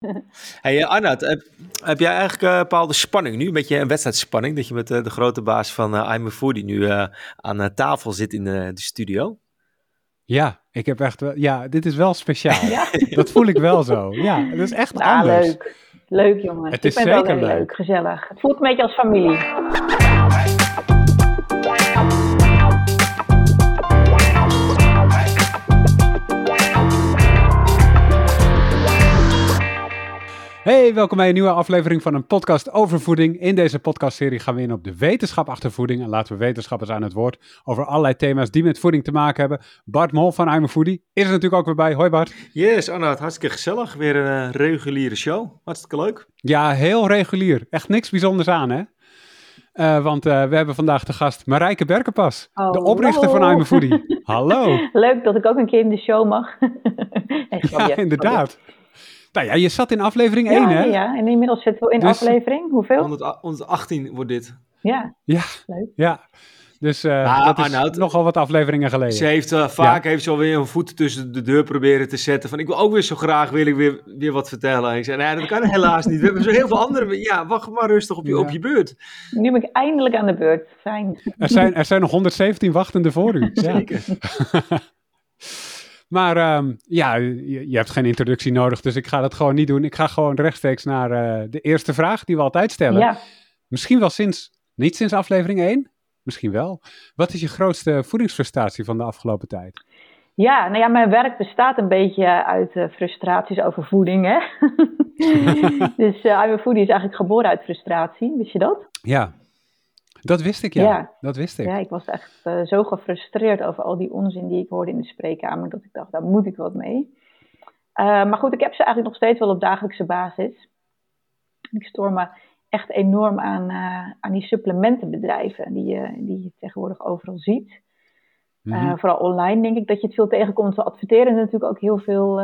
Hey uh, Arnoud, heb, heb, jij eigenlijk een bepaalde spanning nu? Een beetje een wedstrijdspanning, dat je met de grote baas van uh, I'm a Foodie nu aan tafel zit in de, de studio? Ja, ik heb echt wel, ja, dit is wel speciaal. Ja? Dat voel ik wel zo. Ja, dat is echt nou, anders. Leuk, leuk jongens. Het is ik ben zeker wel leuk. leuk, gezellig. Het voelt een beetje als familie. Hey, welkom bij een nieuwe aflevering van een podcast over voeding. In deze podcastserie gaan we in op de wetenschap achter voeding en laten we wetenschappers aan het woord over allerlei thema's die met voeding te maken hebben. Bart Mol van I'm a Foodie is er natuurlijk ook weer bij. Hoi Bart. Yes, Arnoud, hartstikke gezellig. Weer een uh, reguliere show. Hartstikke leuk. Ja, heel regulier. Echt niks bijzonders aan, hè? Uh, want uh, we hebben vandaag de gast Marijke Berkenpas, oh, de oprichter van I'm a Foodie. hallo. Leuk dat ik ook een keer in de show mag. ja, inderdaad. Nou ja, je zat in aflevering 1, hè? Ja, en inmiddels zitten we in dus- aflevering, hoeveel? 118 wordt dit. Ja, ja. leuk. Ja, dus uh, dat is Arnoud, nogal wat afleveringen geleden. Ze heeft uh, vaak heeft ze alweer een voet tussen de deur proberen te zetten. Van ik wil ook weer zo graag wil ik weer, weer wat vertellen. Ik zei, nee, dat kan helaas niet. We hebben zo heel veel andere. Ja, wacht maar rustig op je, ja. op je beurt. Nu ben ik eindelijk aan de beurt. Fijn. Er zijn, er zijn nog 117 wachtende voor u. Zeker. Maar um, ja, je, je, hebt geen introductie nodig, dus ik ga dat gewoon niet doen. Ik ga gewoon rechtstreeks naar uh, de eerste vraag die we altijd stellen. Ja. Misschien wel sinds, niet sinds aflevering 1, misschien wel. Wat is je grootste voedingsfrustratie van de afgelopen tijd? Ja, nou ja, mijn werk bestaat een beetje uit uh, frustraties over voeding, hè. dus uh, I'm a Foodie is eigenlijk geboren uit frustratie, wist je dat? Ja, dat wist ik, ja. Dat wist ik. Ja, ik was echt uh, zo gefrustreerd over al die onzin die ik hoorde in de spreekkamer, dat ik dacht, daar moet ik wat mee. Uh, maar goed, ik heb ze eigenlijk nog steeds wel op dagelijkse basis. Ik stoor me echt enorm aan, uh, aan die supplementenbedrijven die, je, die je tegenwoordig overal ziet. Mm vooral online denk ik dat je het veel tegenkomt. Ze adverteren natuurlijk ook heel veel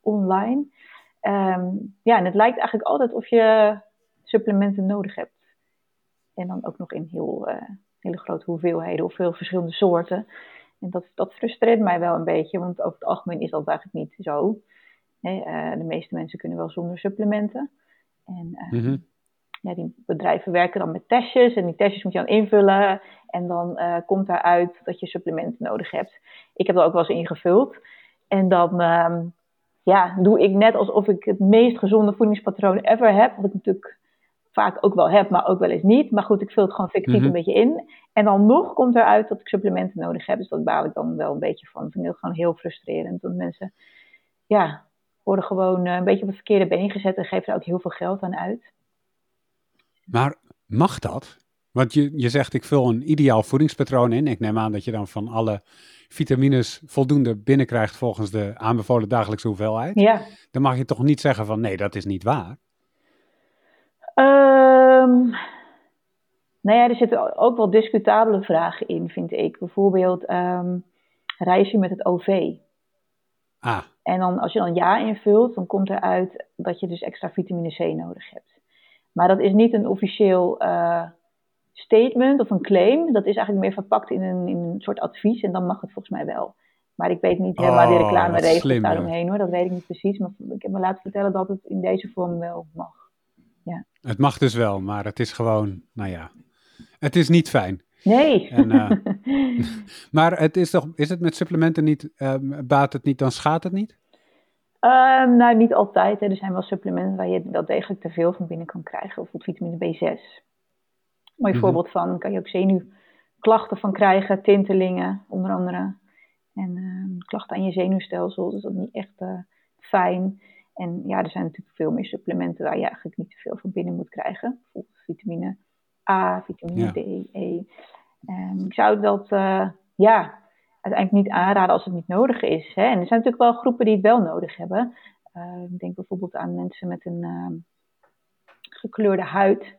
online. Um, ja, en het lijkt eigenlijk altijd of je supplementen nodig hebt. En dan ook nog in heel, uh, hele grote hoeveelheden of veel verschillende soorten. En dat, dat frustreert mij wel een beetje, want over het algemeen is dat eigenlijk niet zo. uh, de meeste mensen kunnen wel zonder supplementen. En uh, ja, die bedrijven werken dan met testjes en die testjes moet je dan invullen. En dan komt daaruit dat je supplementen nodig hebt. Ik heb dat ook wel eens ingevuld. En dan ehm, ja, doe ik net alsof ik het meest gezonde voedingspatroon ever heb. Wat ik natuurlijk vaak ook wel heb, maar ook wel eens niet. Maar goed, ik vul het gewoon fictief mhm. een beetje in. En dan nog komt eruit dat ik supplementen nodig heb. Dus dat baal ik dan wel een beetje van. Ik vind het gewoon heel frustrerend. Want mensen, ja, worden gewoon eh, een beetje op het verkeerde been gezet en geven er ook heel veel geld aan uit. Maar mag dat? Want je, je zegt, ik vul een ideaal voedingspatroon in. Ik neem aan dat je dan van alle vitamines voldoende binnenkrijgt volgens de aanbevolen dagelijkse hoeveelheid. Ja. Dan mag je toch niet zeggen van nee, dat is niet waar. Um, nou ja, er zitten ook wel discutabele vragen in, vind ik. Bijvoorbeeld, um, reis je met het OV? Ah. En dan, als je dan ja invult, dan komt eruit dat je dus extra vitamine C nodig hebt. Maar dat is niet een officieel uh, statement of een claim. Dat is eigenlijk meer verpakt in een, in een soort advies en dan mag het volgens mij wel. Maar ik weet niet helemaal oh, die reclame regels daaromheen hoor, dat weet ik niet precies. Maar ik heb me laten vertellen dat het in deze vorm wel mag. Het mag dus wel, maar het is gewoon, nou ja, het is niet fijn. Nee. En, uh, maar het is toch, is het met supplementen niet, uh, baat het niet, dan schaadt het niet? Um, nou, niet altijd. Hè. Er zijn wel supplementen waar je wel degelijk te veel van binnen kan krijgen. Bijvoorbeeld vitamine B6. Mooi mm voorbeeld van, kan je ook zenuwklachten van krijgen, tintelingen onder andere. En uh, klachten aan je zenuwstelsel, dus dat is niet echt uh, fijn. En ja, er zijn natuurlijk veel meer supplementen waar je eigenlijk niet te veel van binnen moet krijgen. Bijvoorbeeld vitamine A, vitamine D, E. Um, ik zou dat uh, ja, uiteindelijk niet aanraden als het niet nodig is. Hè. En er zijn natuurlijk wel groepen die het wel nodig hebben. Uh, ik denk bijvoorbeeld aan mensen met een uh, gekleurde huid.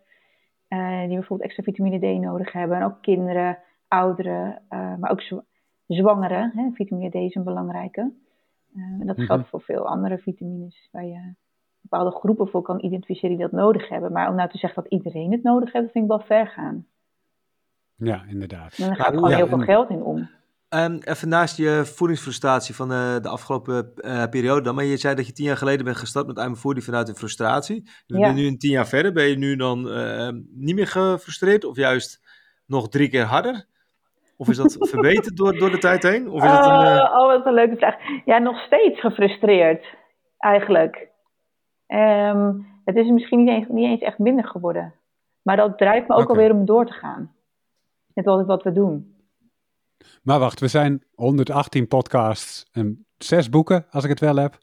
Eh, die bijvoorbeeld extra vitamine D nodig hebben. En ook kinderen, ouderen, maar ook zwangeren. Hè. Vitamine D is een belangrijke. Uh, en dat geldt mhm. voor veel andere vitamines, waar je bepaalde groepen voor kan identificeren die dat nodig hebben. Maar om nou te zeggen dat iedereen het nodig heeft, dat vind ik wel ver gaan. Ja, inderdaad. En daar gaat gewoon heel veel geld in om. Um, even naast je voedingsfrustratie van uh, de afgelopen uh, periode dan, maar je zei dat je tien jaar geleden bent gestart met I'm Foodie vanuit een frustratie. We ja. nu een tien jaar verder. Ben je nu dan uh, niet meer gefrustreerd of juist nog drie keer harder? Of is dat verbeterd door, door de tijd heen? Of is dat een, Oh, wat een leuke vraag. Ja, nog steeds gefrustreerd, eigenlijk. Um, het is misschien niet eens, niet eens echt minder geworden. Maar dat drijft me ook okay. alweer om door te gaan. Met wat, wat we doen. Maar wacht, we zijn 118 podcasts en zes boeken, als ik het wel heb.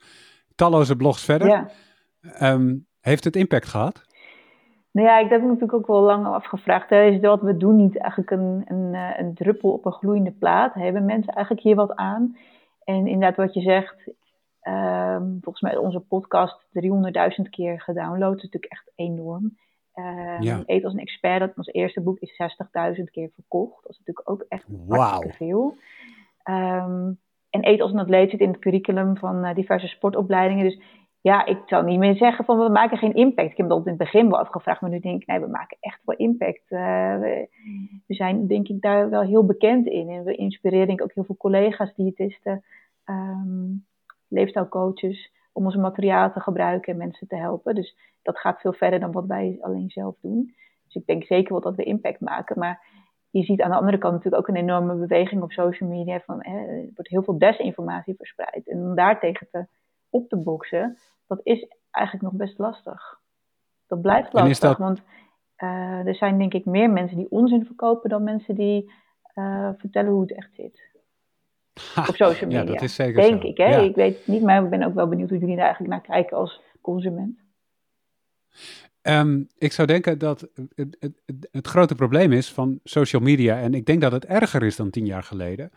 Talloze blogs verder. Ja. Um, heeft het impact gehad? Nou ja, ik heb me natuurlijk ook wel lang afgevraagd. Hè. Is wat we doen niet eigenlijk een, een, eh, een druppel op een gloeiende plaat? Hebben mensen eigenlijk hier wat aan? En inderdaad, wat je zegt, um, volgens mij onze podcast 300.000 keer gedownload. Dat is natuurlijk echt enorm. Uh, ja. Eet als een expert, dat ons eerste boek is 60.000 keer verkocht. Dat is natuurlijk ook echt wow. veel. Um, en Eet als een atleet zit in het curriculum van uh, diverse sportopleidingen. Dus ja, ik zou niet meer zeggen van we maken geen impact. Ik heb dat in het begin wel afgevraagd, maar nu denk ik, nee, we maken echt wel impact. Uh, we, zijn denk ik daar wel heel bekend in. En we inspireren denk ik ook heel veel collega's, diëtisten, um, leefstijlcoaches om onze materiaal te gebruiken en mensen te helpen. Dus dat gaat veel verder dan wat wij alleen zelf doen. Dus ik denk zeker wel dat we impact maken. Maar je ziet aan de andere kant natuurlijk ook een enorme beweging op social media. Van, hè, er wordt heel veel desinformatie verspreid. En om daartegen te, op te boksen, dat is eigenlijk nog best lastig. Dat blijft lastig, want uh, er zijn denk ik meer mensen die onzin verkopen dan mensen die uh, vertellen hoe het echt zit. op social media. Ja, dat is zeker Denk zo. ik, hè? Ja. Ik weet het niet, maar ik ben ook wel benieuwd hoe jullie daar eigenlijk naar kijken als consument. Um, ik zou denken dat het, het, het, grote probleem is van social media, en ik denk dat het erger is dan tien jaar geleden,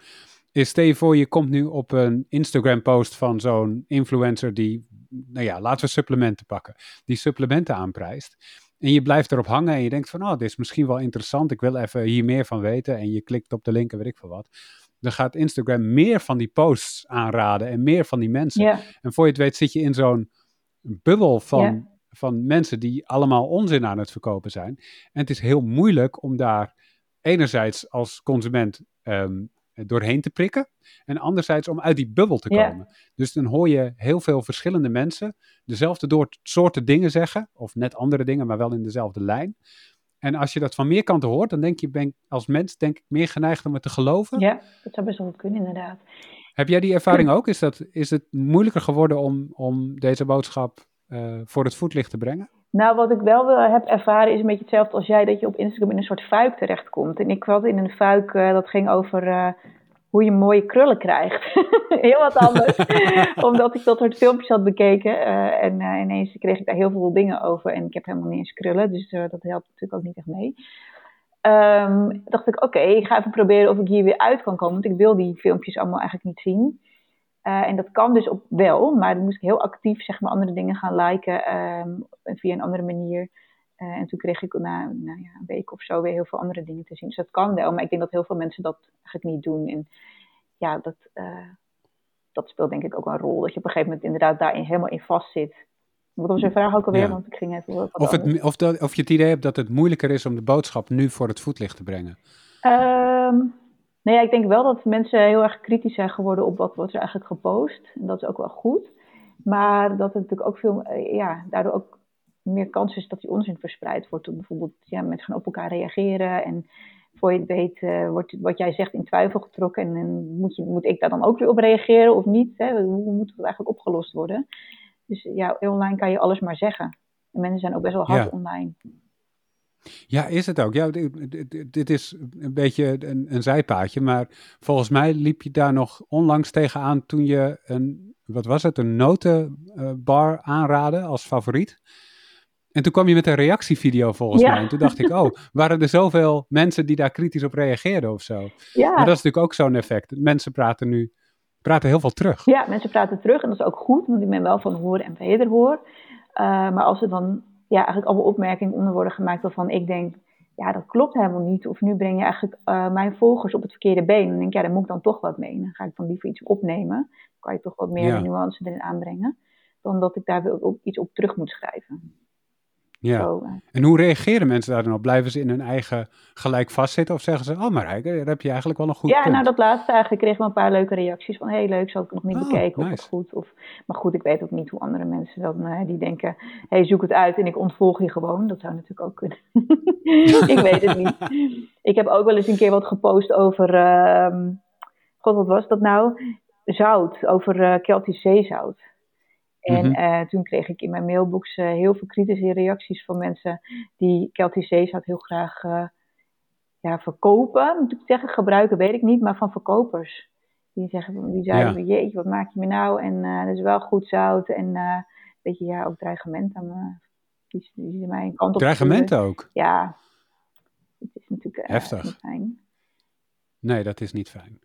is stel je voor je komt nu op een Instagram-post van zo'n influencer die, nou ja, laten we supplementen pakken, die supplementen aanprijst. En je blijft erop hangen en je denkt van, oh, dit is misschien wel interessant, ik wil even hier meer van weten. En je klikt op de link en weet ik veel wat dan gaat Instagram meer van die posts aanraden en meer van die mensen. En voor je het weet zit je in zo'n bubbel van, van mensen die allemaal onzin aan het verkopen zijn. En het is heel moeilijk om daar enerzijds als consument um, doorheen te prikken. En anderzijds om uit die bubbel te komen. Ja. Dus dan hoor je heel veel verschillende mensen dezelfde soorten dingen zeggen. Of net andere dingen, maar wel in dezelfde lijn. En als je dat van meer kanten hoort, dan denk je, ben als mens denk ik meer geneigd om het te geloven. Ja, dat zou best wel goed kunnen, inderdaad. Heb jij die ervaring ook? Is, dat, is het moeilijker geworden om, om deze boodschap uh, voor het voetlicht te brengen? Nou, wat ik wel heb ervaren is een beetje hetzelfde als jij, dat je op Instagram in een soort fuik terechtkomt. En ik was in een fuik, uh, dat ging over uh, hoe je mooie krullen krijgt. heel wat anders. Omdat ik dat soort filmpjes had bekeken. Uh, en ineens kreeg ik daar heel veel dingen over. En ik heb helemaal niet eens krullen. Dus dat helpt natuurlijk ook niet echt mee. Um, dacht ik, oké, okay, ik ga even proberen of ik hier weer uit kan komen. Want ik wil die filmpjes allemaal eigenlijk niet zien. En dat kan dus op wel. Maar dan moest ik heel actief zeg maar, andere dingen gaan liken. Um, via een andere manier. en toen kreeg ik na nou ja, een week of zo weer heel veel andere dingen te zien. Dus dat kan wel. Maar ik denk dat heel veel mensen dat eigenlijk niet doen. En ja, dat, uh, dat speelt denk ik ook een rol. Dat je op een gegeven moment inderdaad daarin helemaal in vast zit. Wat was je vraag ook alweer? Ja. Want ik ging even wat of, het, of, dat, of je het idee hebt dat het moeilijker is om de boodschap nu voor het voetlicht te brengen? Um, nou ja, ik denk wel dat mensen heel erg kritisch zijn geworden op wat wordt er eigenlijk gepost. En dat is ook wel goed. Maar dat het natuurlijk ook veel, ja, daardoor ook meer kans is dat die onzin verspreid wordt. Bijvoorbeeld, ja, mensen gaan op elkaar reageren en voor je het weet uh, wordt wat jij zegt in twijfel getrokken. En, en moet, je, moet ik daar dan ook weer op reageren of niet? Hè? Hoe moet het eigenlijk opgelost worden? Dus ja, online kan je alles maar zeggen. En mensen zijn ook best wel hard ja. online. Ja, is het ook. Ja, dit, dit is een beetje een, een, zijpaadje, maar volgens mij liep je daar nog onlangs tegenaan toen je een, wat was het, een notenbar aanraden als favoriet. En toen kwam je met een reactievideo volgens ja. mij. En toen dacht ik, oh, waren er zoveel mensen die daar kritisch op reageerden of zo? Ja. Maar dat is natuurlijk ook zo'n effect. Mensen praten nu praten heel veel terug. Ja, mensen praten terug en dat is ook goed, want ik ben wel van horen en wederhoor. Uh, maar als er dan ja, eigenlijk allemaal opmerkingen onder worden gemaakt waarvan ik denk, ja, dat klopt helemaal niet. Of nu breng je eigenlijk uh, mijn volgers op het verkeerde been. Dan denk ik, ja, daar moet ik dan toch wat mee. Dan ga ik dan liever iets opnemen. Dan kan je toch wat meer ja. nuance erin aanbrengen. Dan dat ik daar weer op, iets op terug moet schrijven. Ja. Zo, uh. En hoe reageren mensen daar dan op? Blijven ze in hun eigen gelijk vastzitten? Of zeggen ze, oh Marijke, daar heb je eigenlijk wel een goed Ja, punt. nou dat laatste eigenlijk kreeg ik wel een paar leuke reacties van, hey leuk, zou ik nog niet oh, bekeken of het goed. Of, maar goed, ik weet ook niet hoe andere mensen dan, uh, die denken, hey zoek het uit en ik ontvolg je gewoon. Dat zou natuurlijk ook kunnen. ik weet het niet. Ik heb ook wel eens een keer wat gepost over, uh, god wat was dat nou? Zout, over uh, Keltisch zeezout. En mhm. uh, toen kreeg ik in mijn mailbox uh, heel veel kritische reacties van mensen die Celtisch zeezout heel graag uh, ja, verkopen. Moet ik zeggen, gebruiken weet ik niet, maar van verkopers. Die zeggen, die zeiden, ja. jeetje, wat maak je me nou? En dat is wel goed zout. En een beetje, ja, ook dreigement aan me. Die, die mij een kant op Dreigement ook? Ja. Het is natuurlijk Heftig. niet fijn. Nee, dat is niet fijn.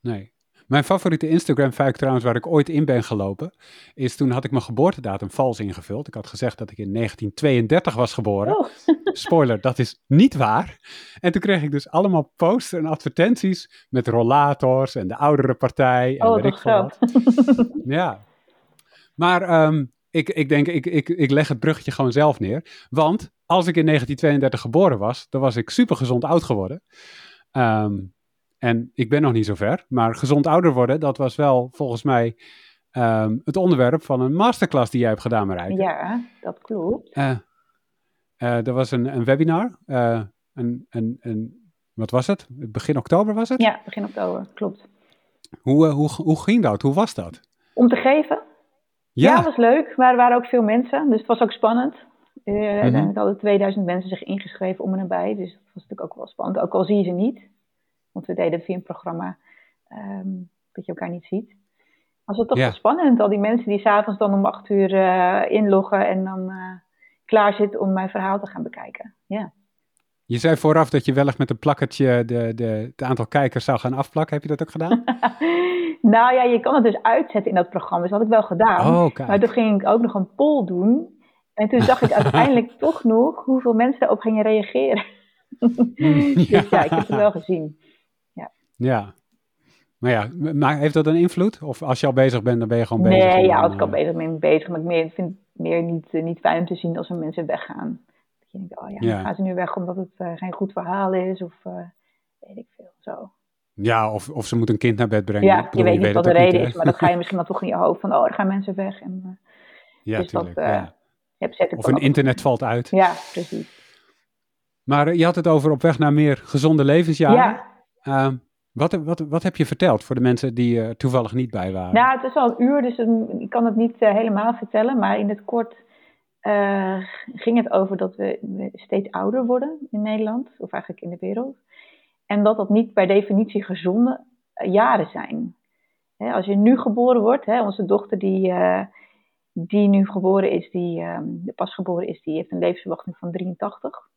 Nee. Mijn favoriete Instagram-fuik trouwens, waar ik ooit in ben gelopen, is toen had ik mijn geboortedatum vals ingevuld. Ik had gezegd dat ik in 1932 was geboren. Oh. Spoiler, dat is niet waar. En toen kreeg ik dus allemaal posts en advertenties met rollators en de oudere partij en oh, weet ik veel. Ja. Maar um, ik, ik denk, ik, ik, ik leg het bruggetje gewoon zelf neer. Want als ik in 1932 geboren was, dan was ik super gezond oud geworden. Um, en ik ben nog niet zo ver, maar gezond ouder worden, dat was wel volgens mij um, het onderwerp van een masterclass die jij hebt gedaan, Marijke. Ja, dat klopt. Uh, uh, er was een, een webinar, uh, een, een, een, wat was het? Begin oktober was het? Ja, begin oktober, klopt. Hoe, hoe, hoe ging dat? Hoe was dat? Om te geven? Ja, ja was leuk, maar er waren ook veel mensen, dus het was ook spannend. Uh, mm -hmm. Uiteindelijk hadden 2000 mensen zich ingeschreven om en nabij, dus dat was natuurlijk ook wel spannend, ook al zie je ze niet. Want we deden via een programma um, dat je elkaar niet ziet. Was het toch wel spannend, al die mensen die s'avonds dan om acht uur uh, inloggen en dan uh, klaar zitten om mijn verhaal te gaan bekijken. Ja. Je zei vooraf dat je wel eens met een plakkertje de, de, het aantal kijkers zou gaan afplakken. Heb je dat ook gedaan? nou ja, je kan het dus uitzetten in dat programma. Dus dat had ik wel gedaan. Oh, maar toen ging ik ook nog een poll doen. En toen zag ik uiteindelijk toch nog hoeveel mensen daarop gingen reageren. dus ja, ik heb het wel gezien. Ja. Maar ja, maar heeft dat een invloed? Of als je al bezig bent, dan ben je gewoon bezig? Nee, ja, als ik al eh, bezig ben, bezig. Maar ik meer, vind het meer niet, uh, niet fijn om te zien als er mensen weggaan. Dat je denkt, oh ja, ja. gaan ze nu weg omdat het uh, geen goed verhaal is? Of weet ik veel, zo. Ja, of, of ze moeten een kind naar bed brengen. Ja, bedoel, je weet niet wat de reden niet, is, maar dat ga je misschien dan toch in je hoofd van, oh, er gaan mensen weg. En, ja, dus tuurlijk, dat, ja. Of een internet valt uit. Ja, precies. Maar je had het over op weg naar meer gezonde levensjaren. Ja. Uh, wat, wat, wat heb je verteld voor de mensen die er toevallig niet bij waren? Nou, het is al een uur, dus ik kan het niet uh, helemaal vertellen. Maar in het kort uh, ging het over dat we, steeds ouder worden in Nederland, of eigenlijk in de wereld. En dat dat niet per definitie gezonde uh, jaren zijn. Als je nu geboren wordt, onze dochter die, die nu geboren is, die pas geboren is, die heeft een levensverwachting van 83.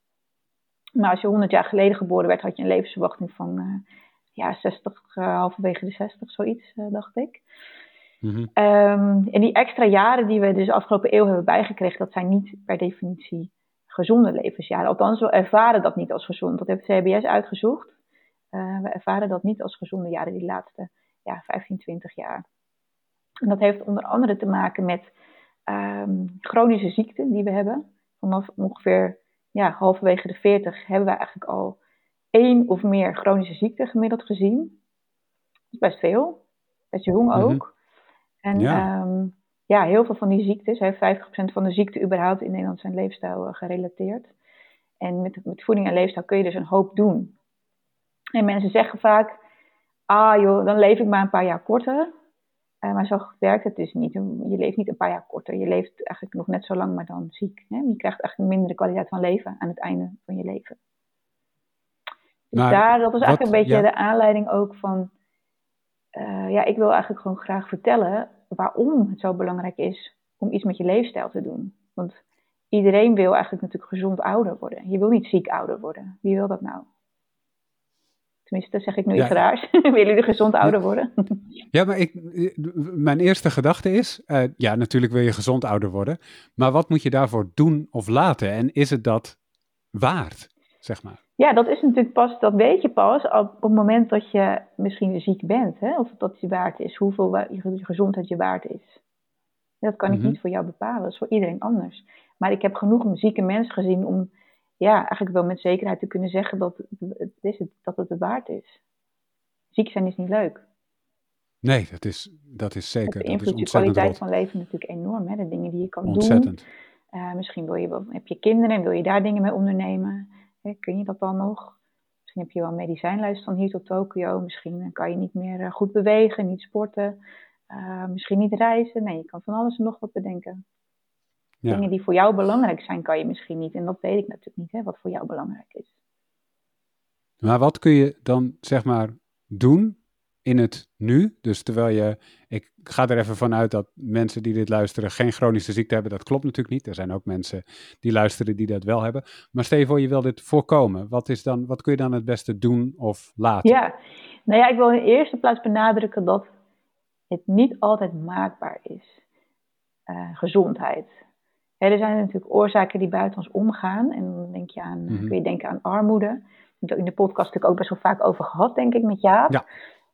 Maar als je 100 jaar geleden geboren werd, had je een levensverwachting van ja, 60, uh, eh, halverwege de 60, zoiets, uh, dacht ik. Mm-hmm. Um, en die extra jaren die we dus de afgelopen eeuw hebben bijgekregen, dat zijn niet per definitie gezonde levensjaren. Althans, we ervaren dat niet als gezond. Dat heeft CBS uitgezocht. Uh, we ervaren dat niet als gezonde jaren, die laatste ja, 15, 20 jaar. En dat heeft onder andere te maken met um, chronische ziekten die we hebben. Vanaf ongeveer ja, halverwege de 40 hebben we eigenlijk al één of meer chronische ziekten gemiddeld gezien. Dat is best veel. Best jong mhm. ook. En ja. Um, ja, heel veel van die ziektes, hè, 50% van de ziekten überhaupt in Nederland zijn leefstijl uh, gerelateerd. En met, met voeding en leefstijl kun je dus een hoop doen. En mensen zeggen vaak, ah joh, dan leef ik maar een paar jaar korter. Uh, maar zo werkt het dus niet. Je leeft niet een paar jaar korter. Je leeft eigenlijk nog net zo lang, maar dan ziek. Hè? Je krijgt eigenlijk een mindere kwaliteit van leven aan het einde van je leven. Dus daar, dat was eigenlijk een beetje de aanleiding ook van, uh, ja, ik wil eigenlijk gewoon graag vertellen waarom het zo belangrijk is om iets met je leefstijl te doen. Want iedereen wil eigenlijk natuurlijk gezond ouder worden. Je wil niet ziek ouder worden. Wie wil dat nou? Tenminste, zeg ik nu iets raars. Willen jullie gezond ouder worden? ja, maar ik, mijn eerste gedachte is, uh, ja, natuurlijk wil je gezond ouder worden. Maar wat moet je daarvoor doen of laten? En is het dat waard, zeg maar? Ja, dat is natuurlijk pas, dat weet je pas op het moment dat je misschien ziek bent. Hè? Of dat je waard is, hoeveel je gezondheid je waard is. Dat kan ik mhm. niet voor jou bepalen, dat is voor iedereen anders. Maar ik heb genoeg zieke mensen gezien om ja, eigenlijk wel met zekerheid te kunnen zeggen dat het, is het, dat het het waard is. Ziek zijn is niet leuk. Nee, dat is, dat is zeker. Het beïnvloedt je kwaliteit van leven natuurlijk enorm. Hè? De dingen die je kan ontzettend. doen. Uh, misschien wil je, heb je kinderen en wil je daar dingen mee ondernemen. Kun je dat dan nog? Misschien heb je wel een medicijnlijst van hier tot Tokio. Misschien kan je niet meer eh, goed bewegen, niet sporten. Uh, misschien niet reizen. Nee, je kan van alles en nog wat bedenken. Dingen die voor jou belangrijk zijn, kan je misschien niet. En dat weet ik natuurlijk niet, hè, wat voor jou belangrijk is. Maar wat kun je dan, zeg maar, doen in het nu? Dus terwijl je, ik ga er even vanuit dat mensen die dit luisteren geen chronische ziekte hebben. Dat klopt natuurlijk niet. Er zijn ook mensen die luisteren die dat wel hebben. Maar stel je voor, je wil dit voorkomen. Wat, is dan, wat kun je dan het beste doen of laten? Ja, nou ja, ik wil in de eerste plaats benadrukken dat het niet altijd maakbaar is. Uh, gezondheid er zijn natuurlijk oorzaken die buiten ons omgaan. En dan denk je aan, mm kun je denken aan armoede. Daar in de podcast natuurlijk ook best wel vaak over gehad, denk ik, met Jaap. Ja,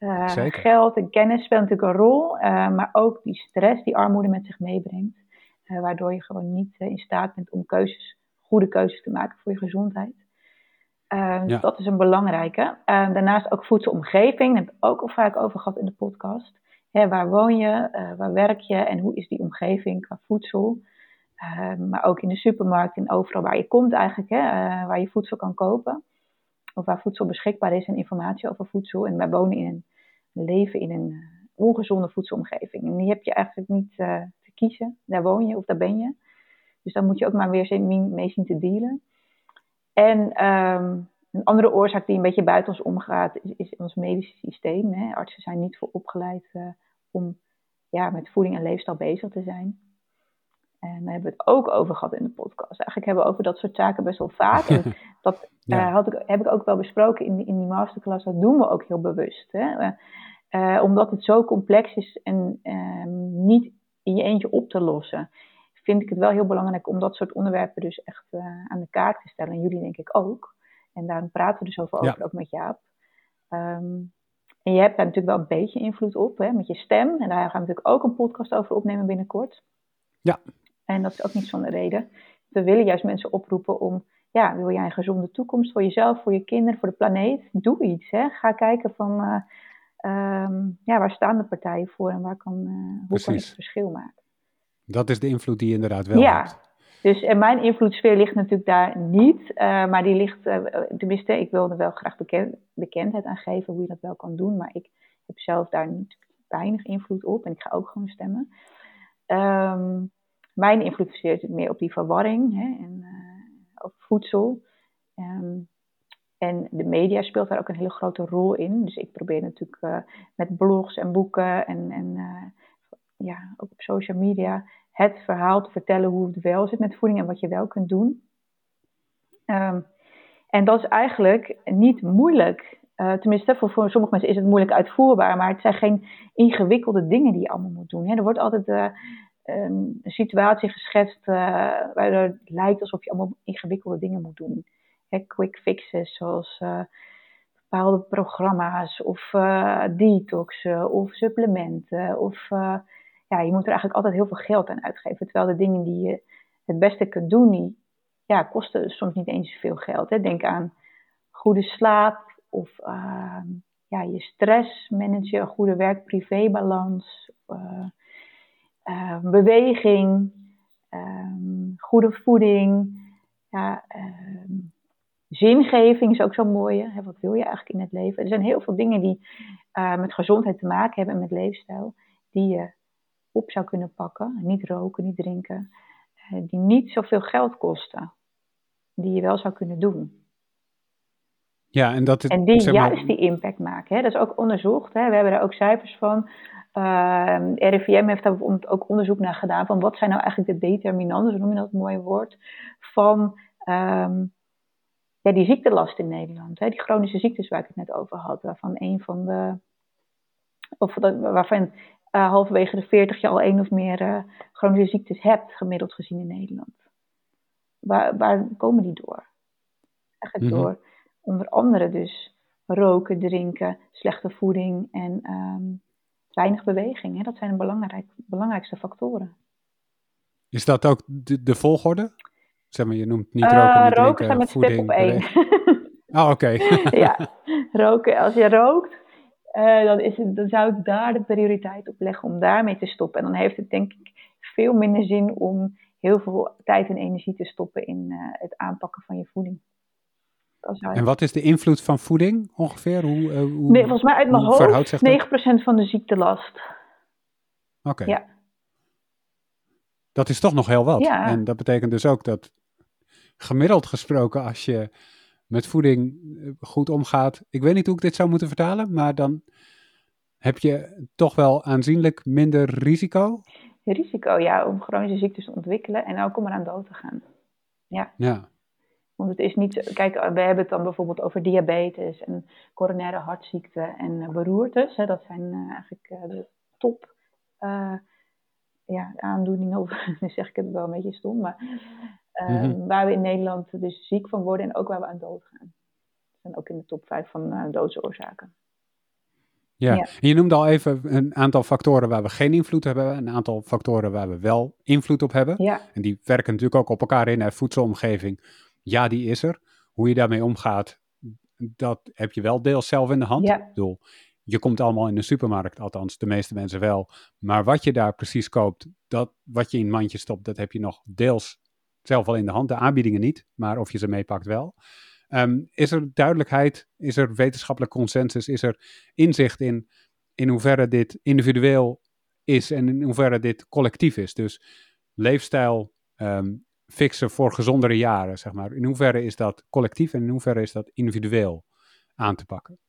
uh, geld en kennis speelt natuurlijk een rol. Uh, maar ook die stress die armoede met zich meebrengt. Uh, waardoor je gewoon niet in staat bent om keuzes, goede keuzes te maken voor je gezondheid. Ja. Dus dat is een belangrijke. daarnaast ook voedselomgeving. Daar heb ik ook al vaak over gehad in de podcast. waar woon je? waar werk je? En hoe is die omgeving qua voedsel? Maar ook in de supermarkt en overal waar je komt eigenlijk, hè, waar je voedsel kan kopen. Of waar voedsel beschikbaar is en informatie over voedsel. En wij wonen in een leven in een eh, ongezonde voedselomgeving. En die heb je eigenlijk niet uh, te kiezen. Daar woon je of daar ben je. Dus daar moet je ook maar weer mee zien te dealen. En um, een andere oorzaak die een beetje buiten ons omgaat, is, is ons medische systeem. Hè. Artsen zijn niet voor opgeleid uh, om ja, met voeding en leefstijl bezig te zijn. En daar hebben we het ook over gehad in de podcast. Eigenlijk hebben we over dat soort zaken best wel vaak. En dat uh, had ik, heb ik ook wel besproken in, in die masterclass. Dat doen we ook heel bewust. Hè? Uh, omdat het zo complex is en uh, niet in je eentje op te lossen. Vind ik het wel heel belangrijk om dat soort onderwerpen dus echt aan de kaak te stellen. En jullie denk ik ook. En daarom praten we dus over, over ook met Jaap. Um, en je hebt daar natuurlijk wel een beetje invloed op hè, met je stem. En daar gaan we natuurlijk ook een podcast over opnemen binnenkort. Ja. En dat is ook niet zonder reden. We willen juist mensen oproepen om, ja, wil jij een gezonde toekomst voor jezelf, voor je kinderen, voor de planeet? Doe iets. Hè? Ga kijken van, uh, ja, waar staan de partijen voor en waar kan, uh, hoe kan ik het verschil maken? Dat is de invloed die je inderdaad wel ja. hebt. Dus en mijn invloedssfeer ligt natuurlijk daar niet, uh, maar die ligt, tenminste, ik wilde wel graag bekend, bekendheid aan geven hoe je dat wel kan doen, maar ik heb zelf daar niet weinig invloed op en ik ga ook gewoon stemmen. Um, mijn invloed zit meer op die verwarring hè, en uh, over voedsel. Um, en de media speelt daar ook een hele grote rol in. Dus ik probeer natuurlijk uh, met blogs en boeken en, en uh, ja, ook op social media het verhaal te vertellen hoe het wel zit met voeding en wat je wel kunt doen. Um, en dat is eigenlijk niet moeilijk. Tenminste, voor, voor sommige mensen is het moeilijk uitvoerbaar, maar het zijn geen ingewikkelde dingen die je allemaal moet doen. Hè. Er wordt altijd een situatie geschetst uh, waardoor het lijkt alsof je allemaal ingewikkelde dingen moet doen. quick fixes zoals uh, bepaalde programma's of uh, detoxen of supplementen. Of ja, je moet er eigenlijk altijd heel veel geld aan uitgeven. Terwijl de dingen die je het beste kunt doen, die ja, kosten soms niet eens veel geld. Hè. Denk aan goede slaap of ehm, ja, je stress managen, een goede werk-privé-balans. Beweging, um, goede voeding, ja, uh, zingeving is ook zo'n mooie. Hè, wat wil je eigenlijk in het leven? Er zijn heel veel dingen die uh, met gezondheid te maken hebben en met leefstijl, die je op zou kunnen pakken. Niet roken, niet drinken, eh, die niet zoveel geld kosten, die je wel zou kunnen doen. Ja, en, dat het, en die juist die impact maken. Hè? Dat is ook onderzocht. Hè? We hebben daar ook cijfers van. Uh, ehm, RIVM heeft daar ook onderzoek naar gedaan van wat zijn nou eigenlijk de determinanten, zo noem je dat mooie woord, van um, ja, die ziektelast in Nederland. Hè? Die chronische ziektes waar ik het net over had, waarvan een van de, of waarvan uh, halverwege de 40 je al één of meer uh, chronische ziektes hebt, gemiddeld gezien in Nederland. Waar, waar komen die door? Eigenlijk mm -hmm. door onder andere dus roken, drinken, slechte voeding en um, weinig beweging. Hè? Dat zijn de belangrijk, belangrijkste factoren. Is dat ook de, de volgorde? Zeg maar, je noemt niet roken, niet roken drinken, met voeding, stip op één. oh, oké. ja, roken. Als je rookt, dan, is het, dan zou ik daar de prioriteit op leggen om daarmee te stoppen. En dan heeft het denk ik veel minder zin om heel veel tijd en energie te stoppen in het aanpakken van je voeding. En wat is de invloed van voeding ongeveer? Hoe, uh, hoe nee, volgens mij uit mijn hoofd 9% van de ziektelast. Oké. Ja. Dat is toch nog heel wat. Ja. En dat betekent dus ook dat gemiddeld gesproken, als je met voeding eh, goed omgaat. Ik weet niet hoe ik dit zou moeten vertalen, maar dan heb je toch wel aanzienlijk minder risico. Risico, ja, om chronische ziektes te ontwikkelen en ook om eraan dood te gaan. Ja. Ja. Want het is niet, kijk, we hebben het dan bijvoorbeeld over diabetes en coronaire hartziekte en eh, beroertes. Hè, dat zijn uh, eigenlijk uh, de top uh, ja, aandoeningen, of nu zeg ik het wel een beetje stom, maar mm waar we in Nederland dus ziek van worden en ook waar we aan dood gaan. Dat zijn ook in de top 5 van doodsoorzaken. Ja. ja, je noemde al even een aantal factoren waar we geen invloed hebben, een aantal factoren waar we wel invloed op hebben. Ja. En die werken natuurlijk ook op elkaar in, hè, voedselomgeving, ja, die is er. Hoe je daarmee omgaat, dat heb je wel deels zelf in de hand. Ja. Ik bedoel, je komt allemaal in de supermarkt, althans de meeste mensen wel. Maar wat je daar precies koopt, dat, wat je in een mandje stopt, dat heb je nog deels zelf wel in de hand. De aanbiedingen niet, maar of je ze meepakt wel. Ehm, is er duidelijkheid, is er wetenschappelijk consensus, is er inzicht in in hoeverre dit individueel is en in hoeverre dit collectief is? Dus leefstijl, ehm, fixen voor gezondere jaren, zeg maar. In hoeverre is dat collectief en in hoeverre is dat individueel aan te pakken?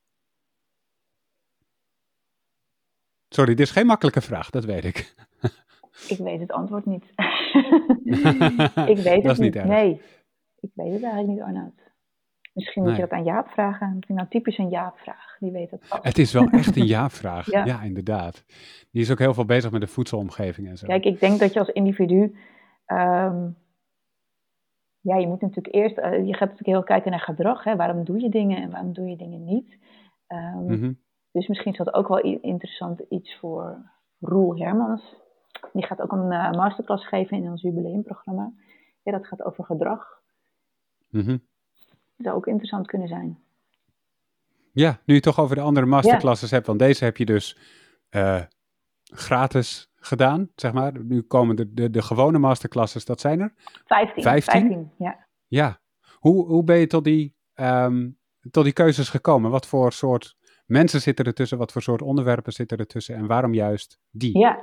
Sorry, dit is geen makkelijke vraag, dat weet ik. ik weet het antwoord niet. ik weet het niet. Nee, ik weet het eigenlijk niet, Arnoud. Misschien moet je dat aan Jaap vragen. Dat is nou typisch een Jaap-vraag. Die weet het Het is wel echt een Jaap-vraag. ja. inderdaad. Die is ook heel veel bezig met de voedselomgeving en zo. Kijk, ik denk dat je als individu ehm, ja, je moet natuurlijk eerst, uh, je gaat natuurlijk heel kijken naar gedrag. Hè? Waarom doe je dingen en waarom doe je dingen niet? Um, Dus misschien is dat ook wel interessant iets voor Roel Hermans. Die gaat ook een uh, masterclass geven in ons jubileumprogramma. Ja, dat gaat over gedrag. Mm Dat zou ook interessant kunnen zijn. Ja, nu je het toch over de andere masterclasses hebt, want deze heb je dus uh, gratis gedaan, zeg maar. Nu komen de, de, de gewone masterclasses, dat zijn er? Vijftien. Vijftien? ja. Ja. Hoe, hoe ben je tot die, um, tot die keuzes gekomen? Wat voor soort mensen zitten er tussen? Wat voor soort onderwerpen zitten er tussen? En waarom juist die? Ja.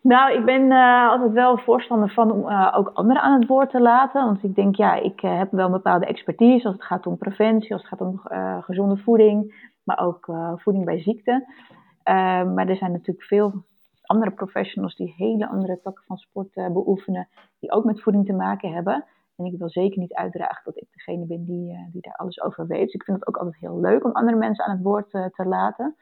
Nou, ik ben uh, altijd wel voorstander van om uh, ook anderen aan het woord te laten. Want ik denk, ja, ik uh, heb wel een bepaalde expertise als het gaat om preventie, als het gaat om gezonde voeding, maar ook voeding bij ziekte. maar er zijn natuurlijk veel andere professionals die hele andere takken van sport uh, beoefenen, die ook met voeding te maken hebben. En ik wil zeker niet uitdragen dat ik degene ben die, uh, die daar alles over weet. Dus ik vind het ook altijd heel leuk om andere mensen aan het woord uh, te laten.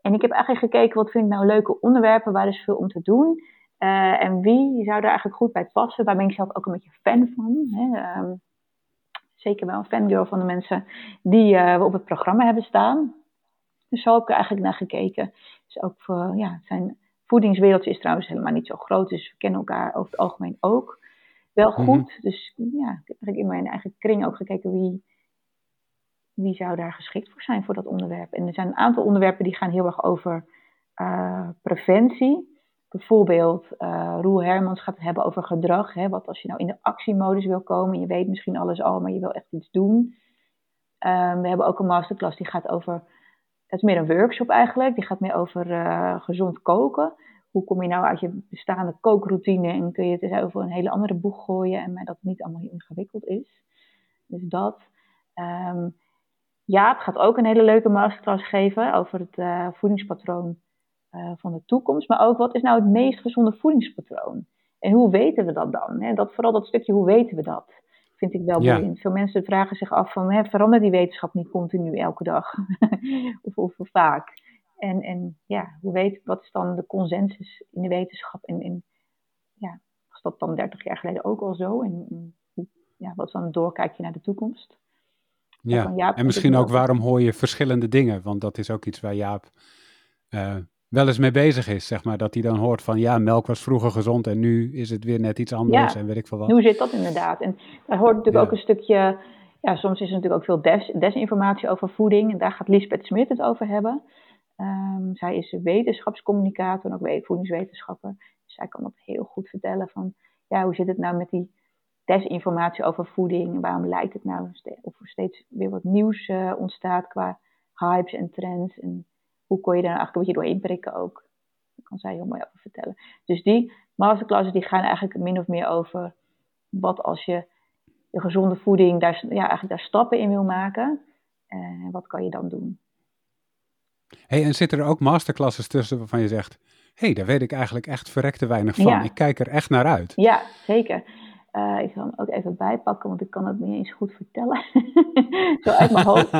En ik heb eigenlijk gekeken, wat vind ik nou leuke onderwerpen, waar is veel om te doen. en wie zou daar eigenlijk goed bij passen. Waar ben ik zelf ook een beetje fan van. Hè? Um, zeker wel een fangirl van de mensen die we op het programma hebben staan. Dus zo heb ik er eigenlijk naar gekeken. Dus ook voor, ja, het zijn voedingswereldje is trouwens helemaal niet zo groot, dus we kennen elkaar over het algemeen ook wel mhm. goed. Dus ja, ik heb eigenlijk in mijn eigen kring ook gekeken wie, wie zou daar geschikt voor zijn voor dat onderwerp. En er zijn een aantal onderwerpen die gaan heel erg over uh, preventie. Bijvoorbeeld, uh, Roel Hermans gaat het hebben over gedrag. Hè? Wat als je nou in de actiemodus wil komen, je weet misschien alles al, maar je wil echt iets doen. Um, we hebben ook een masterclass die gaat over het is meer een workshop eigenlijk. Die gaat meer over uh, gezond koken. Hoe kom je nou uit je bestaande kookroutine en kun je het over een hele andere boeg gooien en dat het niet allemaal ingewikkeld is. Dus dat. Um, Jaap gaat ook een hele leuke masterclass geven over het uh, voedingspatroon uh, van de toekomst. Maar ook wat is nou het meest gezonde voedingspatroon? En hoe weten we dat dan? Dat, vooral dat stukje hoe weten we dat? Vind ik wel boeiend. Veel mensen vragen zich af van, hè, verandert die wetenschap niet continu elke dag? of, of, vaak? En, en ja, hoe weet, wat is dan de consensus in de wetenschap? En, en ja, was dat dan 30 jaar geleden ook al zo? En, ja, wat is dan een doorkijkje naar de toekomst? Ja, en misschien ook waarom hoor je verschillende dingen? Want dat is ook iets waar Jaap uh, wel eens mee bezig is, zeg maar. Dat hij dan hoort van, ja, melk was vroeger gezond en nu is het weer net iets anders en weet ik veel wat. hoe zit dat inderdaad? En daar hoort natuurlijk ook een stukje, ja, soms is er natuurlijk ook veel des, desinformatie over voeding. En daar gaat Lisbeth Smit het over hebben. Um, zij is wetenschapscommunicator en ook voedingswetenschapper. Dus zij kan dat heel goed vertellen van, ja, hoe zit het nou met die desinformatie over voeding? Waarom lijkt het nou of er steeds weer wat nieuws uh, ontstaat qua hypes en trends? En hoe kon je daar eigenlijk een beetje doorheen prikken ook? Daar kan zij heel mooi over vertellen. Dus die masterclasses die gaan eigenlijk min of meer over wat als je de gezonde voeding, daar, ja, eigenlijk daar stappen in wil maken. En wat kan je dan doen? Hey, en zitten er ook masterclasses tussen waarvan je zegt, hé, hey, daar weet ik eigenlijk echt verrekte weinig van. Ik kijk er echt naar uit. Ja, zeker. Uh, ik zal hem ook even bijpakken, want ik kan het niet eens goed vertellen. Zo uit mijn hoofd.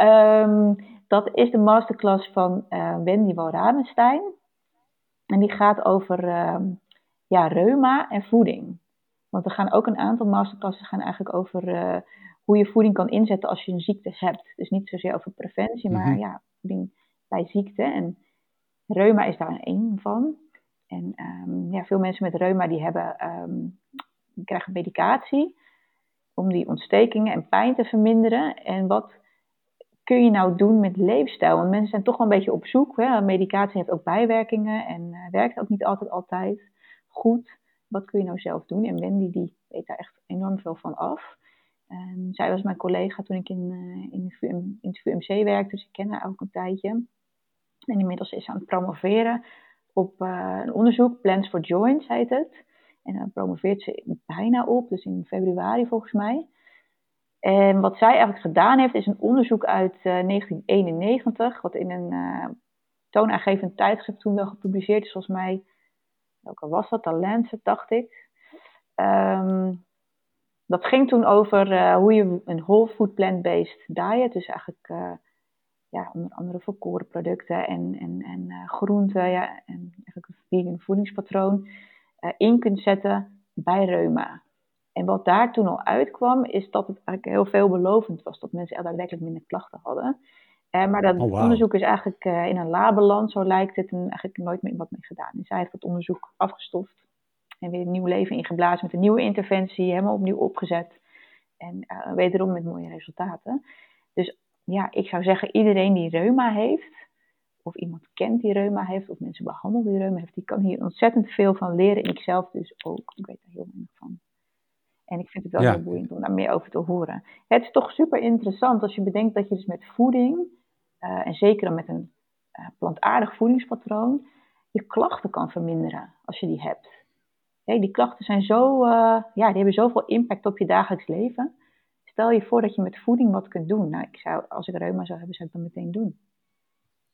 um, dat is de masterclass van uh, Wendy Walramenstein. En die gaat over uh, ja, reuma en voeding. Want er gaan ook een aantal masterclasses gaan eigenlijk over uh, hoe je voeding kan inzetten als je een ziekte hebt. Dus niet zozeer over preventie, maar mm -hmm. ja, voeding bij ziekte. En reuma is daar één van. En um, ja, veel mensen met reuma die hebben, um, die krijgen medicatie om die ontstekingen en pijn te verminderen. En wat kun je nou doen met leefstijl? Want mensen zijn toch wel een beetje op zoek. Hè? Medicatie heeft ook bijwerkingen en uh, werkt ook niet altijd altijd goed. Wat kun je nou zelf doen? En Wendy die weet daar echt enorm veel van af. En zij was mijn collega toen ik in, uh, in, in, het VMC werkte, dus ik ken haar ook een tijdje. En inmiddels is ze aan het promoveren op uh, een onderzoek, Plans for Joints heet het. En dan promoveert ze bijna op, dus in februari volgens mij. En wat zij eigenlijk gedaan heeft, is een onderzoek uit uh, 1991, wat in een uh, toonaangevend tijdschrift toen wel gepubliceerd is, volgens mij. Welke was dat? Lancet, dacht ik. Um, dat ging toen over uh, hoe je een whole food plant-based diet, dus eigenlijk ja, onder andere voor korenproducten en, en, en groenten, ja, en eigenlijk een vegan voedingspatroon, in kunt zetten bij reuma. En wat daar toen al uitkwam, is dat het eigenlijk heel veelbelovend was. Dat mensen daadwerkelijk minder klachten hadden. Uh, maar dat oh, wow. onderzoek is eigenlijk uh, in een labeland, zo lijkt het, en eigenlijk nooit meer wat mee gedaan. En zij heeft dat onderzoek afgestoft en weer een nieuw leven ingeblazen met een nieuwe interventie, helemaal opnieuw opgezet. En uh, wederom met mooie resultaten. Dus ja, ik zou zeggen, iedereen die reuma heeft, of iemand kent die reuma heeft, of mensen behandelen die reuma heeft, die kan hier ontzettend veel van leren. En ik zelf dus ook. Ik weet daar heel weinig van. En ik vind het wel ja. heel boeiend om daar meer over te horen. Het is toch super interessant als je bedenkt dat je dus met voeding, uh, en zeker dan met een uh, plantaardig voedingspatroon, je klachten kan verminderen als je die hebt. Die klachten zijn zo, uh, ja, die hebben zoveel impact op je dagelijks leven. Stel je voor dat je met voeding wat kunt doen. Nou, ik zou, als ik reuma zou hebben, zou ik dat meteen doen.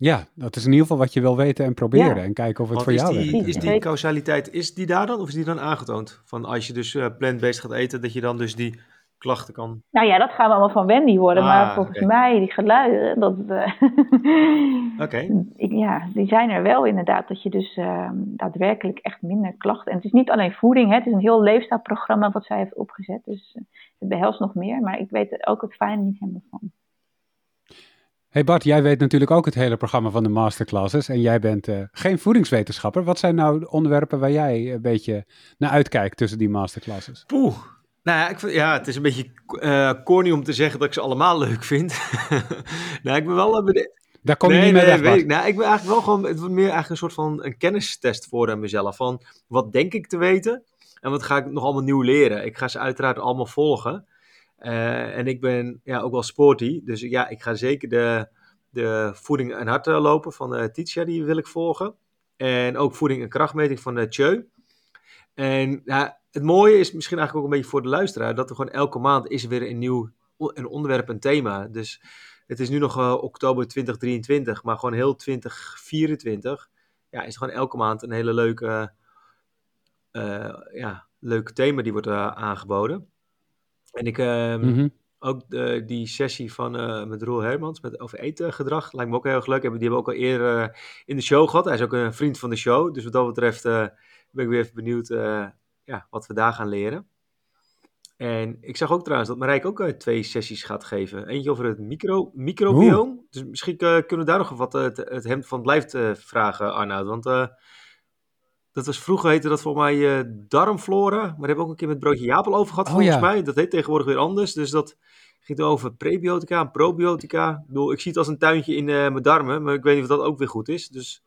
Ja, dat is in ieder geval wat je wil weten en proberen ja. en kijken of het Want voor jou die, werkt. Is die causaliteit, is die daar dan of is die dan aangetoond? Van als je dus uh, plant-based gaat eten, dat je dan dus die klachten kan... Nou ja, dat gaan we allemaal van Wendy horen, ah, maar volgens okay. mij die geluiden, dat... Uh, Oké. Ja, die zijn er wel inderdaad, dat je dus uh, daadwerkelijk echt minder klachten... En het is niet alleen voeding, hè, het is een heel leefstijlprogramma wat zij heeft opgezet, dus uh, het behelst nog meer, maar ik weet er ook het fijne niet helemaal van. Hey Bart, jij weet natuurlijk ook het hele programma van de masterclasses en jij bent uh, geen voedingswetenschapper. Wat zijn nou de onderwerpen waar jij een beetje naar uitkijkt tussen die masterclasses? Poeh, nou ja, ik vind, ja, het is een beetje uh, corny om te zeggen dat ik ze allemaal leuk vind. nou, ik ben wel... Daar kom je nee, niet mee nee, weg, weet ik. Nou, ik ben eigenlijk wel gewoon... Het wordt meer eigenlijk een soort van een kennistest voor aan mezelf. Van, wat denk ik te weten? En wat ga ik nog allemaal nieuw leren? Ik ga ze uiteraard allemaal volgen. Uh, en ik ben ja, ook wel sporty, dus ja, ik ga zeker de, de voeding en hardlopen van uh, Titia, die wil ik volgen. En ook voeding en krachtmeting van uh. En ja, het mooie is misschien eigenlijk ook een beetje voor de luisteraar, dat er gewoon elke maand is weer een nieuw een onderwerp, een thema. Dus het is nu nog oktober 2023, maar gewoon heel 2024 ja, is gewoon elke maand een hele leuke, ja, leuke thema die wordt aangeboden. En ik, um, mm-hmm. ook de, die sessie van, uh, met Roel Hermans met, over etengedrag, lijkt me ook heel erg leuk. Die hebben we ook al eerder uh, in de show gehad. Hij is ook een vriend van de show. Dus wat dat betreft uh, ben ik weer even benieuwd ja, wat we daar gaan leren. En ik zag ook trouwens dat Marijke ook twee sessies gaat geven. Eentje over het micro, microbioom. Dus misschien kunnen we daar nog wat het, het hemd van het lijf vragen, Arnoud. Want dat was vroeger heette dat volgens mij darmflora. Maar daar hebben we ook een keer met broodje Japel over gehad, oh, volgens mij. Dat heet tegenwoordig weer anders. Dus dat ging over prebiotica en probiotica. Ik, bedoel, ik zie het als een tuintje in mijn darmen, maar ik weet niet of dat ook weer goed is. Dus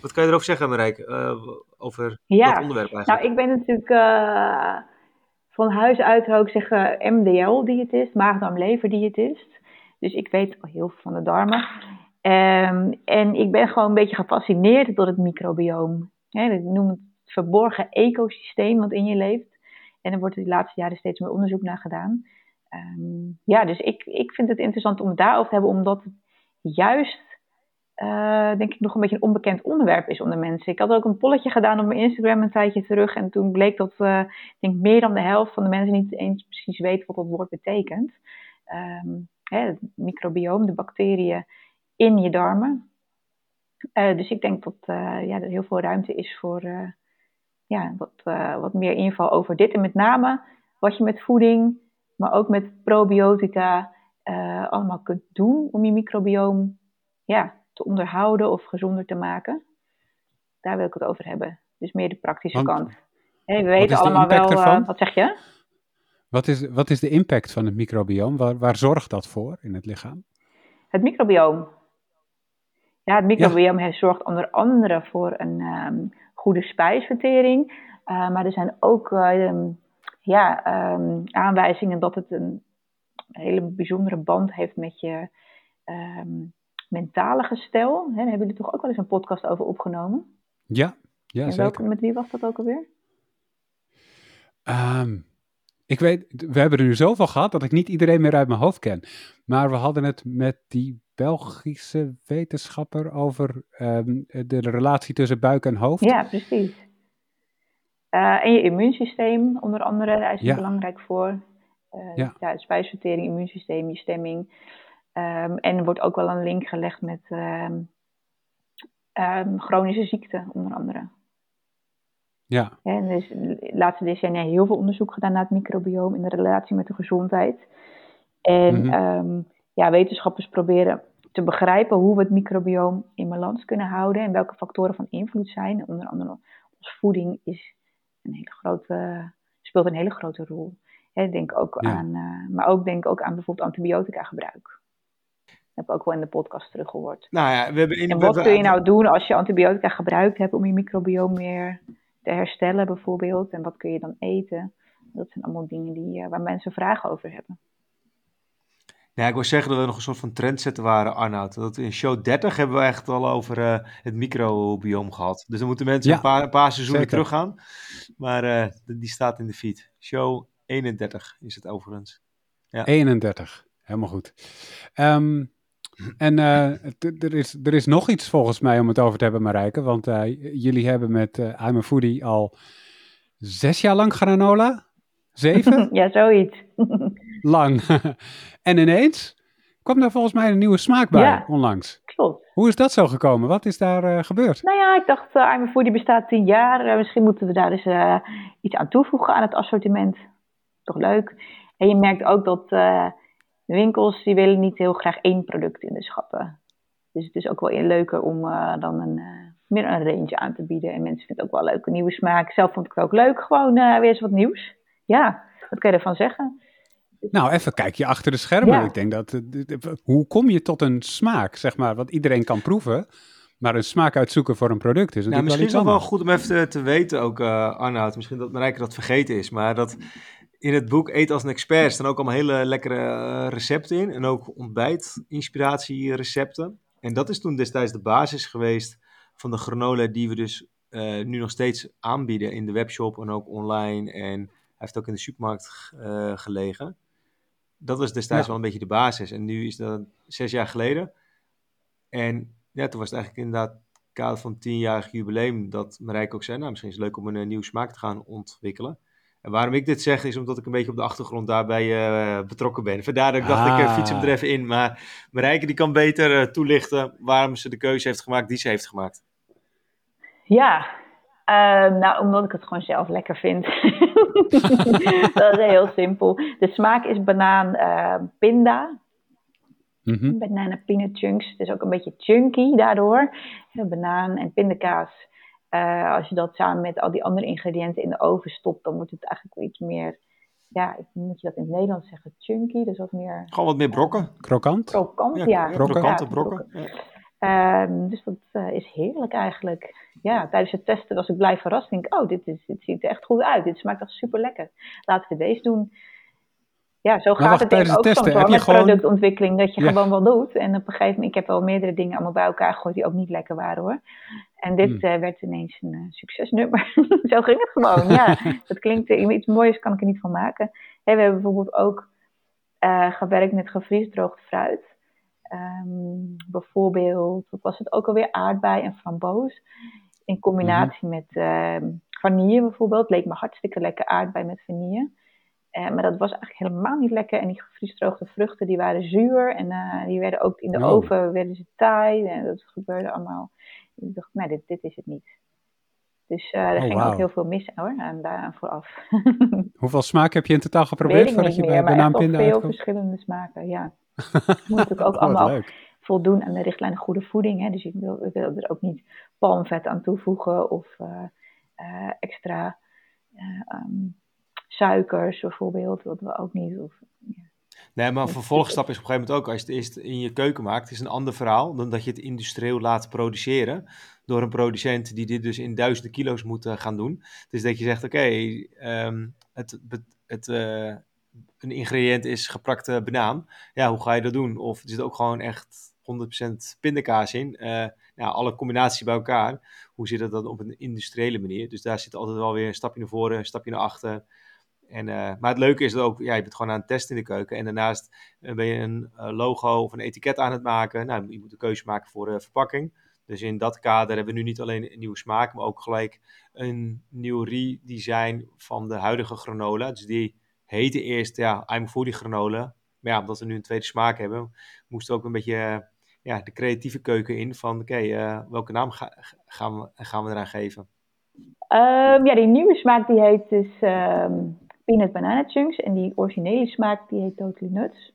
wat kan je erover zeggen, Marijke, uh, over ja. dat onderwerp eigenlijk? Nou, ik ben natuurlijk uh, van huis uit, zou ik zeggen, MDL-diëtist, maag-darm-lever-diëtist. Dus ik weet al heel veel van de darmen. Um, en ik ben gewoon een beetje gefascineerd door het microbioom. He, ik noem het verborgen ecosysteem wat in je leeft. En er wordt de laatste jaren steeds meer onderzoek naar gedaan. Um, ja, dus ik, ik vind het interessant om het daarover te hebben, omdat het juist uh, denk ik nog een beetje een onbekend onderwerp is onder mensen. Ik had ook een polletje gedaan op mijn Instagram een tijdje terug. En toen bleek dat uh, ik denk meer dan de helft van de mensen niet eens precies weet wat dat woord betekent. Um, hè, het microbioom, de bacteriën in je darmen. Uh, dus ik denk dat ja, er heel veel ruimte is voor ja, wat, wat meer info over dit. En met name wat je met voeding, maar ook met probiotica allemaal kunt doen om je microbioom ja, te onderhouden of gezonder te maken. Daar wil ik het over hebben. Dus meer de praktische kant. we weten allemaal wel. Wat zeg je? Wat is, wat is de impact van het microbioom? Waar, waar zorgt dat voor in het lichaam? Het microbioom. Ja, het microbioom zorgt onder andere voor een um, goede spijsvertering. Uh, maar er zijn ook uh, ja, um, aanwijzingen dat het een hele bijzondere band heeft met je mentale gestel. Hè, daar hebben jullie toch ook wel eens een podcast over opgenomen? Ja, ja en zeker. met wie was dat ook alweer? Ik weet, we hebben er nu zoveel gehad dat ik niet iedereen meer uit mijn hoofd ken. Maar we hadden het met die Belgische wetenschapper over um, de relatie tussen buik en hoofd. Ja, precies. Uh, en je immuunsysteem, onder andere, daar is het belangrijk voor. Uh, ja. ja, spijsvertering, immuunsysteem, je stemming. Um, en er wordt ook wel een link gelegd met um, um, chronische ziekten, onder andere. Ja. En er is de laatste decennia heel veel onderzoek gedaan naar het microbioom in de relatie met de gezondheid. En mm ja, wetenschappers proberen te begrijpen hoe we het microbioom in balans kunnen houden en welke factoren van invloed zijn. Onder andere ons voeding is een hele grote, speelt een hele grote rol. denk ook aan, uh, maar ook denk ook aan bijvoorbeeld antibiotica gebruik heb ik ook wel in de podcast teruggehoord. Nou ja, we hebben in, en wat kun je nou doen als je antibiotica gebruikt hebt om je microbioom weer te herstellen bijvoorbeeld? En wat kun je dan eten? Dat zijn allemaal dingen die, uh, waar mensen vragen over hebben. Ja, ik wil zeggen dat we nog een soort van trendsetter waren, Arnoud. Dat in show 30 hebben we echt al over uh, het microbioom gehad. Dus dan moeten mensen een, paar, een paar seizoenen teruggaan. Maar uh, die staat in de feed. Show 31 is het overigens. Ja. 31, helemaal goed. Um, en uh, er, is, er is nog iets volgens mij om het over te hebben, Marijke. Want uh, jullie hebben met uh, I'm a Foodie al zes jaar lang granola? Zeven? ja, zoiets. lang. en ineens kwam daar volgens mij een nieuwe smaak bij ja, onlangs. Klopt. Hoe is dat zo gekomen? Wat is daar gebeurd? Nou ja, ik dacht, I'm a Foodie bestaat tien jaar. misschien moeten we daar eens iets aan toevoegen aan het assortiment. Toch leuk. En je merkt ook dat de winkels die willen niet heel graag één product in de schappen. Dus het is ook wel leuker om uh, dan een, uh, meer een range aan te bieden. En mensen vinden het ook wel leuk, een nieuwe smaak. Zelf vond ik het ook leuk, gewoon uh, weer eens wat nieuws. Ja, wat kan je ervan zeggen? Nou, even kijk je achter de schermen. Ik denk dat, hoe kom je tot een smaak, zeg maar, wat iedereen kan proeven? Maar een smaak uitzoeken voor een product is natuurlijk nou, misschien wel Misschien is het wel goed om even te, te weten ook, uh, Arnoud. Misschien dat Marijke dat vergeten is. Maar dat in het boek Eet als een expert staan ook allemaal hele lekkere eh, recepten in. En ook ontbijt, inspiratierecepten. En dat is toen destijds de basis geweest van de granola die we dus uh, nu nog steeds aanbieden in de webshop en ook online. En hij heeft ook in de supermarkt uh, gelegen. Dat was destijds ja. wel een beetje de basis. En nu is dat zes jaar geleden. En ja, toen was het eigenlijk inderdaad kader van tienjarig jubileum dat Marijke ook zei, nou misschien is het leuk om een, een nieuwe smaak te gaan ontwikkelen. En waarom ik dit zeg, is omdat ik een beetje op de achtergrond daarbij uh, betrokken ben. Vandaar dat ik dacht, ik uh, fiets hem er even in. Maar Marijke die kan beter uh, toelichten waarom ze de keuze heeft gemaakt die ze heeft gemaakt. Ja, Ehm, nou, omdat ik het gewoon zelf lekker vind. dat is heel simpel. De smaak is banaan uh, pinda. Mm Banana peanut chunks. Het is ook een beetje chunky daardoor. Banaan en pindakaas. Uh, als je dat samen met al die andere ingrediënten in de oven stopt, dan wordt het eigenlijk wel iets meer ja, moet je dat in het Nederlands zeggen, chunky, dus wat meer... Gewoon wat meer brokken. Krokant? Krokant, ja. ja. Krokante brokken. Um, dus dat uh, is heerlijk eigenlijk. Ja, tijdens het testen was ik blij verrast. Denk oh, dit, is, dit ziet er echt goed uit. Dit smaakt echt super lekker. Laten we deze doen. Ja, zo gaat het denk ik ook testen, soms met gewoon... productontwikkeling. Dat je gewoon wel doet. En op een gegeven moment, ik heb wel meerdere dingen allemaal bij elkaar gegooid die ook niet lekker waren hoor. En dit hmm. uh, werd ineens een uh, succesnummer. zo ging het gewoon. Ja, dat klinkt iets moois, kan ik er niet van maken. Hey, we hebben bijvoorbeeld ook gewerkt met gevriesdroogd fruit. Um, bijvoorbeeld, wat was het ook alweer, aardbei en framboos. In combinatie met uh, vanille bijvoorbeeld. Leek me hartstikke lekker aardbei met vanille. Uh, maar dat was eigenlijk helemaal niet lekker. En die gevriesdroogde vruchten die waren zuur. En uh, die werden ook in de oh. oven werden ze taai. En dat gebeurde allemaal. Ik dacht, nee, dit, dit is het niet. Dus uh, er oh, ging ook heel veel mis hoor, aan, daaraan vooraf. Hoeveel smaken heb je in totaal geprobeerd voordat je bij bananenpinda uitkwam? veel verschillende smaken, ja. moet natuurlijk ook allemaal voldoen aan de richtlijn goede voeding. Hè? Dus ik wil, ik wil er ook niet palmvet aan toevoegen of uh, uh, extra um, suikers bijvoorbeeld, wat we ook niet. Of, ja. Nee, maar een vervolgstap is op een gegeven moment ook, als je het eerst in je keuken maakt, is een ander verhaal dan dat je het industrieel laat produceren door een producent die dit dus in duizenden kilo's moet gaan doen. Dus dat je zegt, oké, okay, um, het, het, uh, een ingrediënt is geprakte banaan. Ja, hoe ga je dat doen? Of er zit ook gewoon echt 100% pindakaas in. Uh, ja, alle combinaties bij elkaar. Hoe zit dat dan op een industriële manier? Dus daar zit altijd wel weer een stapje naar voren, een stapje naar achter. En, uh, maar het leuke is dat ook, ja, je bent gewoon aan het testen in de keuken. En daarnaast uh, ben je een logo of een etiket aan het maken. Nou, je moet een keuze maken voor verpakking. Dus in dat kader hebben we nu niet alleen een nieuwe smaak, maar ook gelijk een nieuw redesign van de huidige granola. Dus die heette eerst ja, I'm Foodie granola. Maar ja, omdat we nu een tweede smaak hebben, moesten we ook een beetje ja, de creatieve keuken in. Van oké, uh, welke naam gaan, we, gaan we eraan geven? Um, ja, die nieuwe smaak die heet dus um, Peanut Banana Chunks. En die originele smaak die heet Totally Nuts.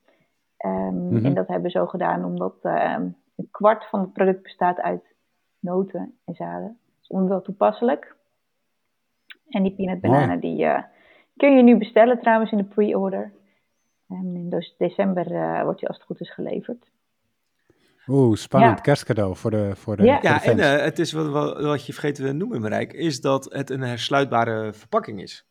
Um, mm -hmm. En dat hebben we zo gedaan omdat een kwart van het product bestaat uit noten en zaden. Dat is onwel toepasselijk. En die peanut banana die, uh, Kun je nu bestellen trouwens in de pre-order. En in dus december uh, wordt hij als het goed is geleverd. Oeh, spannend kerstcadeau voor de voor de Ja, ja en uh, het is wat, wat, wat, je vergeten te noemen, Marijk, is dat het een hersluitbare verpakking is.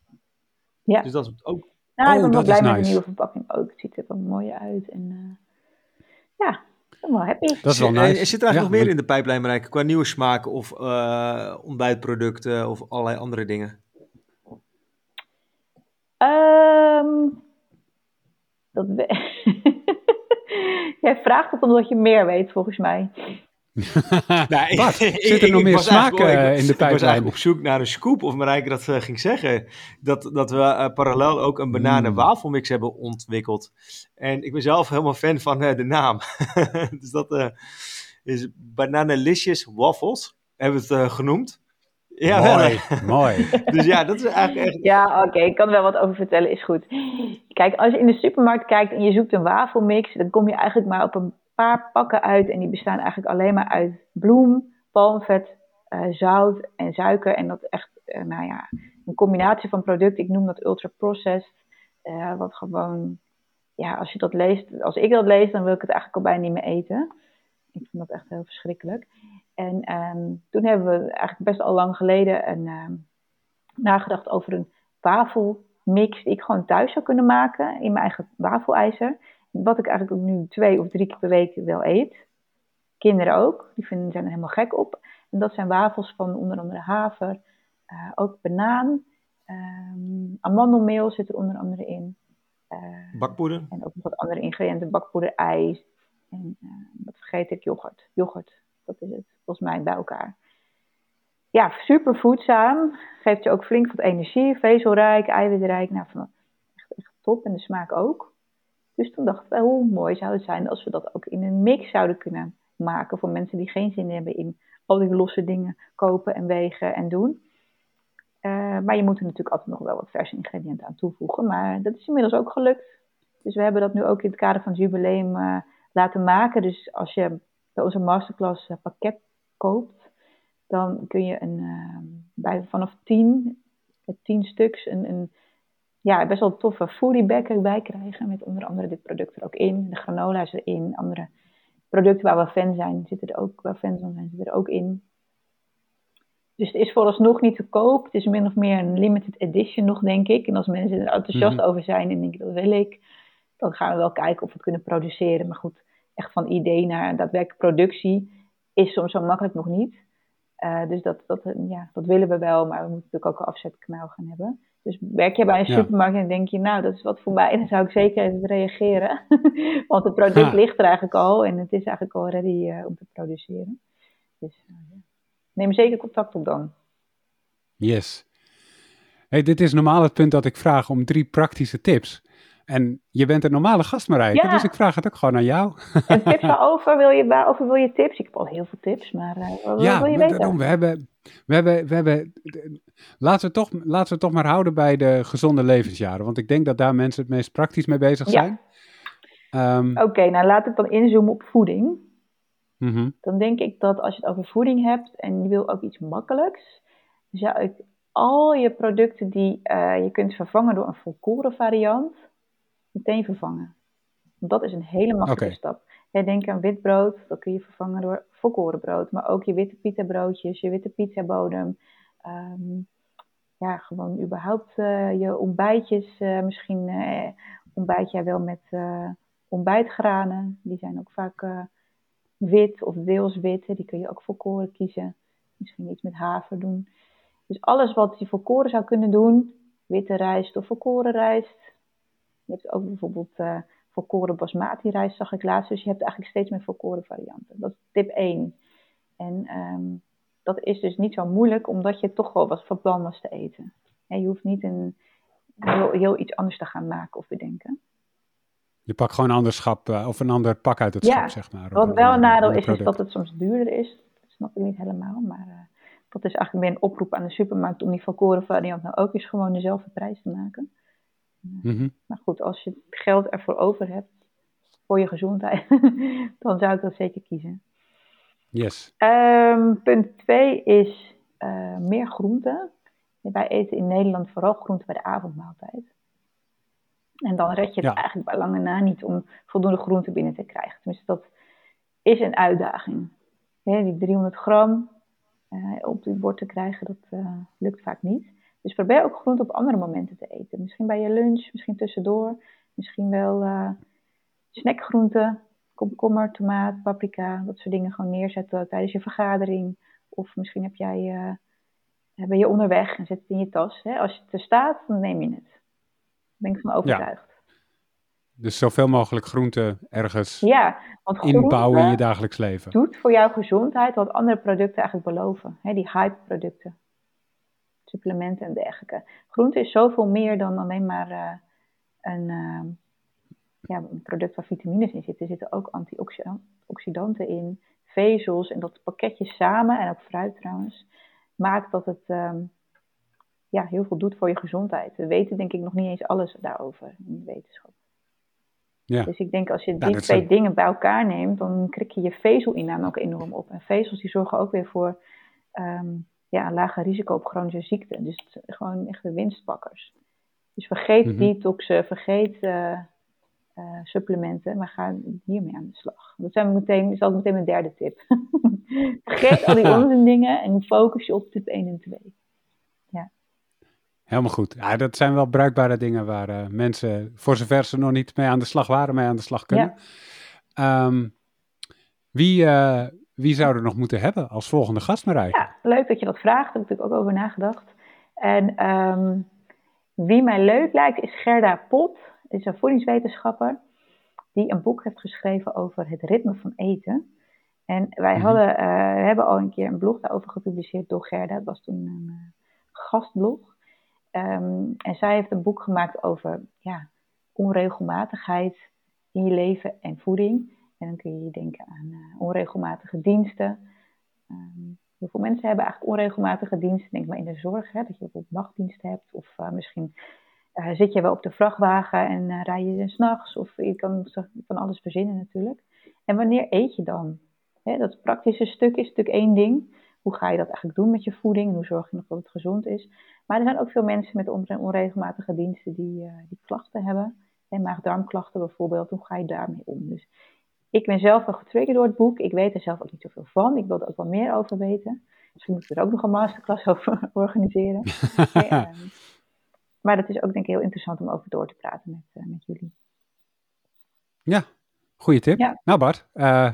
Ja. Dus dat is ook... Nou, oh, ik ben wel blij met de nieuwe verpakking ook. Het ziet er wel mooi uit. En uh, ja, ik ben wel happy. Dat is wel nice. Er zit er eigenlijk ja, nog meer in de pijplijn, Marijk, qua nieuwe smaken of uh, ontbijtproducten of allerlei andere dingen? Um, dat Jij vraagt het omdat je meer weet, volgens mij. nou? Zit er nog meer smaken eh, in de pijplijn? Ik was eigenlijk op zoek naar een scoop of Marijke dat uh, ging zeggen. Dat, dat we uh, parallel ook een bananen wafelmix hebben ontwikkeld. En ik ben zelf helemaal fan van de naam. dus dat is Bananalicious Waffles, hebben we het genoemd. Ja, mooi, mooi. Dus ja, dat is eigenlijk echt... Ja, oké, ik kan er wel wat over vertellen, is goed. Kijk, als je in de supermarkt kijkt en je zoekt een wafelmix, dan kom je eigenlijk maar op een paar pakken uit. En die bestaan eigenlijk alleen maar uit bloem, palmvet, uh, zout en suiker. En dat echt, uh, nou ja, een combinatie van producten. Ik noem dat ultra-processed. Uh, wat gewoon, ja, als je dat leest, als ik dat lees, dan wil ik het eigenlijk al bijna niet meer eten. Ik vind dat echt heel verschrikkelijk. En um, toen hebben we eigenlijk best al lang geleden een, um, nagedacht over een wafelmix die ik gewoon thuis zou kunnen maken in mijn eigen wafelijzer. Wat ik eigenlijk nu twee of drie keer per week wel eet. Kinderen ook, die vinden, zijn er helemaal gek op. En dat zijn wafels van onder andere haver, uh, ook banaan, um, amandelmeel zit er onder andere in. Uh, bakpoeder. En ook nog wat andere ingrediënten, bakpoeder, ijs. En uh, wat vergeet ik, yoghurt. Yoghurt, dat is het volgens mij bij elkaar. Ja, super voedzaam. Geeft je ook flink wat energie. Vezelrijk, eiwitrijk. Nou, echt, echt top. En de smaak ook. Dus toen dacht ik, hoe mooi zou het zijn als we dat ook in een mix zouden kunnen maken. Voor mensen die geen zin hebben in al die losse dingen kopen en wegen en doen. maar je moet er natuurlijk altijd nog wel wat verse ingrediënten aan toevoegen. Maar dat is inmiddels ook gelukt. Dus we hebben dat nu ook in het kader van het jubileum uh, laten maken. Dus als je bij onze masterclass pakket koopt, dan kun je een, bij, vanaf 10, 10 stuks een, een ja, best wel toffe foodie bag erbij krijgen. Met onder andere dit product er ook in. De granola's erin. Andere producten waar we fan zijn, zitten er ook, waar fans van zijn, zitten er ook in. Dus het is vooralsnog niet te koop. Het is min of meer een limited edition nog, denk ik. En als mensen er enthousiast mhm. over zijn en denken, dat wil ik, dan gaan we wel kijken of we het kunnen produceren. Maar goed, echt van idee naar daadwerkelijk productie is soms zo makkelijk nog niet. Uh, dus dat, dat, ja, dat willen we wel, maar we moeten natuurlijk ook een afzetkanaal gaan hebben. Dus werk je bij een supermarkt en denk je, nou, dat is wat voor mij. Dan zou ik zeker even reageren. Want het product ligt er eigenlijk al en het is eigenlijk al ready uh, om te produceren. Dus uh, neem zeker contact op dan. Yes. Hey, dit is normaal het punt dat ik vraag om drie praktische tips. En je bent een normale gast, Marijke, dus ik vraag het ook gewoon aan jou. En tips waarover wil je, waarover wil je tips? Ik heb al heel veel tips, maar uh, wat ja, wil je weten? Daarom, we hebben, we hebben, we hebben, laten, we toch, laten we toch maar houden bij de gezonde levensjaren, want ik denk dat daar mensen het meest praktisch mee bezig zijn. Um, Oké, nou laat ik dan inzoomen op voeding. Mhm. Dan denk ik dat als je het over voeding hebt en je wil ook iets makkelijks, zou ik al je producten die uh, je kunt vervangen door een volkoren variant, meteen vervangen. Want dat is een hele makkelijke stap. Jij denk aan wit brood, dat kun je vervangen door volkoren brood. Maar ook je witte pita broodjes, je witte pizza bodem. Ehm, ja, gewoon überhaupt uh, je ontbijtjes. Uh, misschien uh, ontbijt jij wel met ontbijtgranen. Die zijn ook vaak wit of deels wit. Die kun je ook volkoren kiezen. Misschien iets met haver doen. Dus alles wat je volkoren zou kunnen doen. Witte rijst of volkoren rijst. Je hebt ook bijvoorbeeld uh, volkoren basmati rijst, zag ik laatst. Dus je hebt eigenlijk steeds meer volkoren varianten. Dat is tip 1. En ehm, dat is dus niet zo moeilijk, omdat je toch wel wat van plan was te eten. je hoeft niet een, heel, heel, iets anders te gaan maken of bedenken. Je pakt gewoon een ander schap uh, of een ander pak uit het schap, zeg maar. Wat wel een nadeel is, is dat het soms duurder is. Dat snap ik niet helemaal, maar uh, dat is eigenlijk meer een oproep aan de supermarkt om die volkoren variant nou ook eens gewoon dezelfde prijs te maken. Mhm. Maar goed, als je geld ervoor over hebt, voor je gezondheid, dan zou ik dat zeker kiezen. Yes. Um, punt 2 is uh, meer groenten. Wij eten in Nederland vooral groenten bij de avondmaaltijd. En dan red je het eigenlijk bij lange na niet om voldoende groenten binnen te krijgen. Tenminste, dat is een uitdaging. die 300 gram uh, op je bord te krijgen, dat uh, lukt vaak niet. Dus probeer ook groente op andere momenten te eten. Misschien bij je lunch, misschien tussendoor. Misschien wel uh, snackgroenten, komkommer, tomaat, paprika. Dat soort dingen gewoon neerzetten tijdens je vergadering. Of misschien heb jij, uh, ben je onderweg en zet het in je tas. Hè? Als je er staat, dan neem je het. Daar ben ik van overtuigd. Dus zoveel mogelijk groenten ergens ja, want inbouwen in je dagelijks leven. doet voor jouw gezondheid wat andere producten eigenlijk beloven. Hè? Die hype producten supplementen en dergelijke. Groente is zoveel meer dan alleen maar uh, een, uh, ja, een product waar vitamines in zitten. Er zitten ook antioxidanten in, vezels en dat pakketje samen, en ook fruit trouwens, maakt dat het um, ja, heel veel doet voor je gezondheid. We weten denk ik nog niet eens alles daarover in de wetenschap. Ja. Dus ik denk als je die twee dingen bij elkaar neemt, dan krik je je vezelinname ook enorm op. En vezels die zorgen ook weer voor um, ja, een lager risico op chronische ziekte. Dus het zijn gewoon echte winstpakkers. Dus vergeet mm detoxen, vergeet uh, uh, supplementen, maar ga hiermee aan de slag. Dat zijn we meteen, is altijd meteen mijn derde tip. vergeet al die onzin dingen en focus je op tip 1 en 2. Ja. Helemaal goed. Ja, dat zijn wel bruikbare dingen waar uh, mensen, voor zover ze nog niet mee aan de slag waren, mee aan de slag kunnen. Ja. Um, wie, wie zou er nog moeten hebben als volgende gast, Marij? Ja, leuk dat je dat vraagt. Daar heb ik ook over nagedacht. En um, wie mij leuk lijkt is Gerda Pot. is een voedingswetenschapper die een boek heeft geschreven over het ritme van eten. En wij mm hadden, uh, hebben al een keer een blog daarover gepubliceerd door Gerda. Dat was toen een uh, gastblog. Um, en zij heeft een boek gemaakt over ja, onregelmatigheid in je leven en voeding. En dan kun je denken aan uh, onregelmatige diensten, um, veel mensen hebben eigenlijk onregelmatige diensten. Denk maar in de zorg, hè, dat je bijvoorbeeld nachtdienst hebt. Of uh, misschien uh, zit je wel op de vrachtwagen en rij je s'nachts. Of je kan van alles verzinnen natuurlijk. En wanneer eet je dan? Hè, dat praktische stuk is natuurlijk één ding. Hoe ga je dat eigenlijk doen met je voeding? Hoe zorg je nog dat het gezond is? Maar er zijn ook veel mensen met onregelmatige diensten die, die klachten hebben. Maag-darmklachten bijvoorbeeld. Hoe ga je daarmee om? Dus ik ben zelf wel getriggerd door het boek. Ik weet er zelf ook niet zoveel van. Ik wil er ook wel meer over weten. Misschien moeten we er ook nog een masterclass over organiseren. ja, ehm, maar dat is ook denk ik heel interessant om over door te praten met, uh, met jullie. Ja, goede tip. Ja. Nou Bart, uh,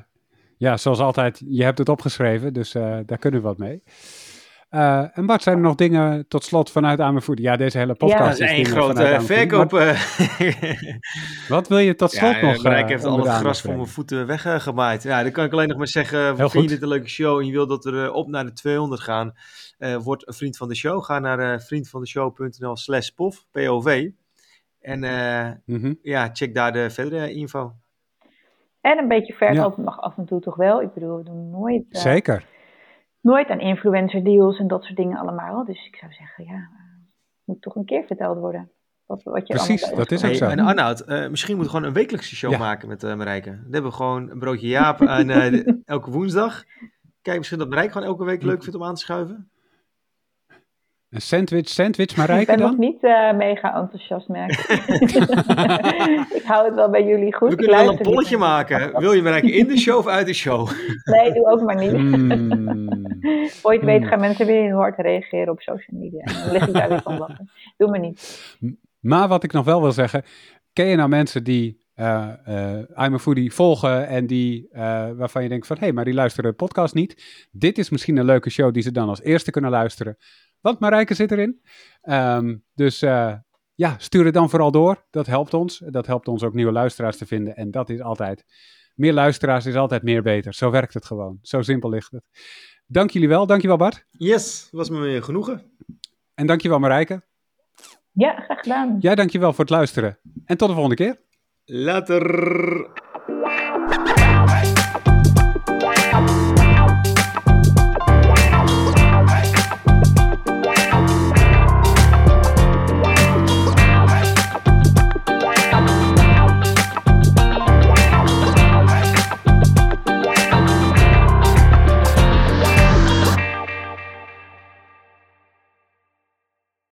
ja, zoals altijd, je hebt het opgeschreven, dus uh, daar kunnen we wat mee. Uh, en Bart, zijn er nog dingen tot slot vanuit aan mijn Ja, deze hele podcast ja, is één grote verkoop. Wat wil je tot slot ja, nog? Uh, ik heb al het gras voor mijn voeten weggemaaid. Ja, dan kan ik alleen nog maar zeggen, vind je dit een leuke show en je wil dat we uh, op naar de 200 gaan, uh, word een vriend van de show. Ga naar uh, vriendvandeshow.nl slash POV, P-O-V. En mm -hmm. ja, check daar de verdere info. En een beetje verkoop ja. mag af en toe toch wel. Ik bedoel, we doen nooit... Zeker nooit aan influencer deals en dat soort dingen allemaal. Dus ik zou zeggen, ja, moet toch een keer verteld worden. Wat, wat je Precies, dat is ook zo. en Arnoud, uh, misschien moeten we gewoon een wekelijkse show maken met uh, Marijke. Dan hebben we gewoon een broodje Jaap aan uh, elke woensdag. Kijk, misschien dat Marijke gewoon elke week leuk vindt om aan te schuiven. Een sandwich, sandwich Marijke dan? Ik ben nog niet uh, mega enthousiast, merk ik. hou het wel bij jullie goed. We kunnen wel een polletje maken. Wil je Marijke in de show of uit de show? nee, doe ook maar niet. Mm. Ooit weet gaan mensen weer heel hard reageren op social media. En dan lig ik daar weer van wachten. Doe maar niet. Maar wat ik nog wel wil zeggen. Ken je nou mensen die uh, uh, I'm a Foodie volgen en die, uh, waarvan je denkt van, hé, hey, maar die luisteren de podcast niet. Dit is misschien een leuke show die ze dan als eerste kunnen luisteren. Want Marijke zit erin. Um, dus uh, ja, stuur het dan vooral door. Dat helpt ons. Dat helpt ons ook nieuwe luisteraars te vinden. En dat is altijd, meer luisteraars is altijd meer beter. Zo werkt het gewoon. Zo simpel ligt het. Dank jullie wel. Dankjewel Bart. Yes, was me weer genoegen. En dankjewel Marijke. Ja, graag gedaan. Jij dankjewel voor het luisteren. En tot de volgende keer. Later.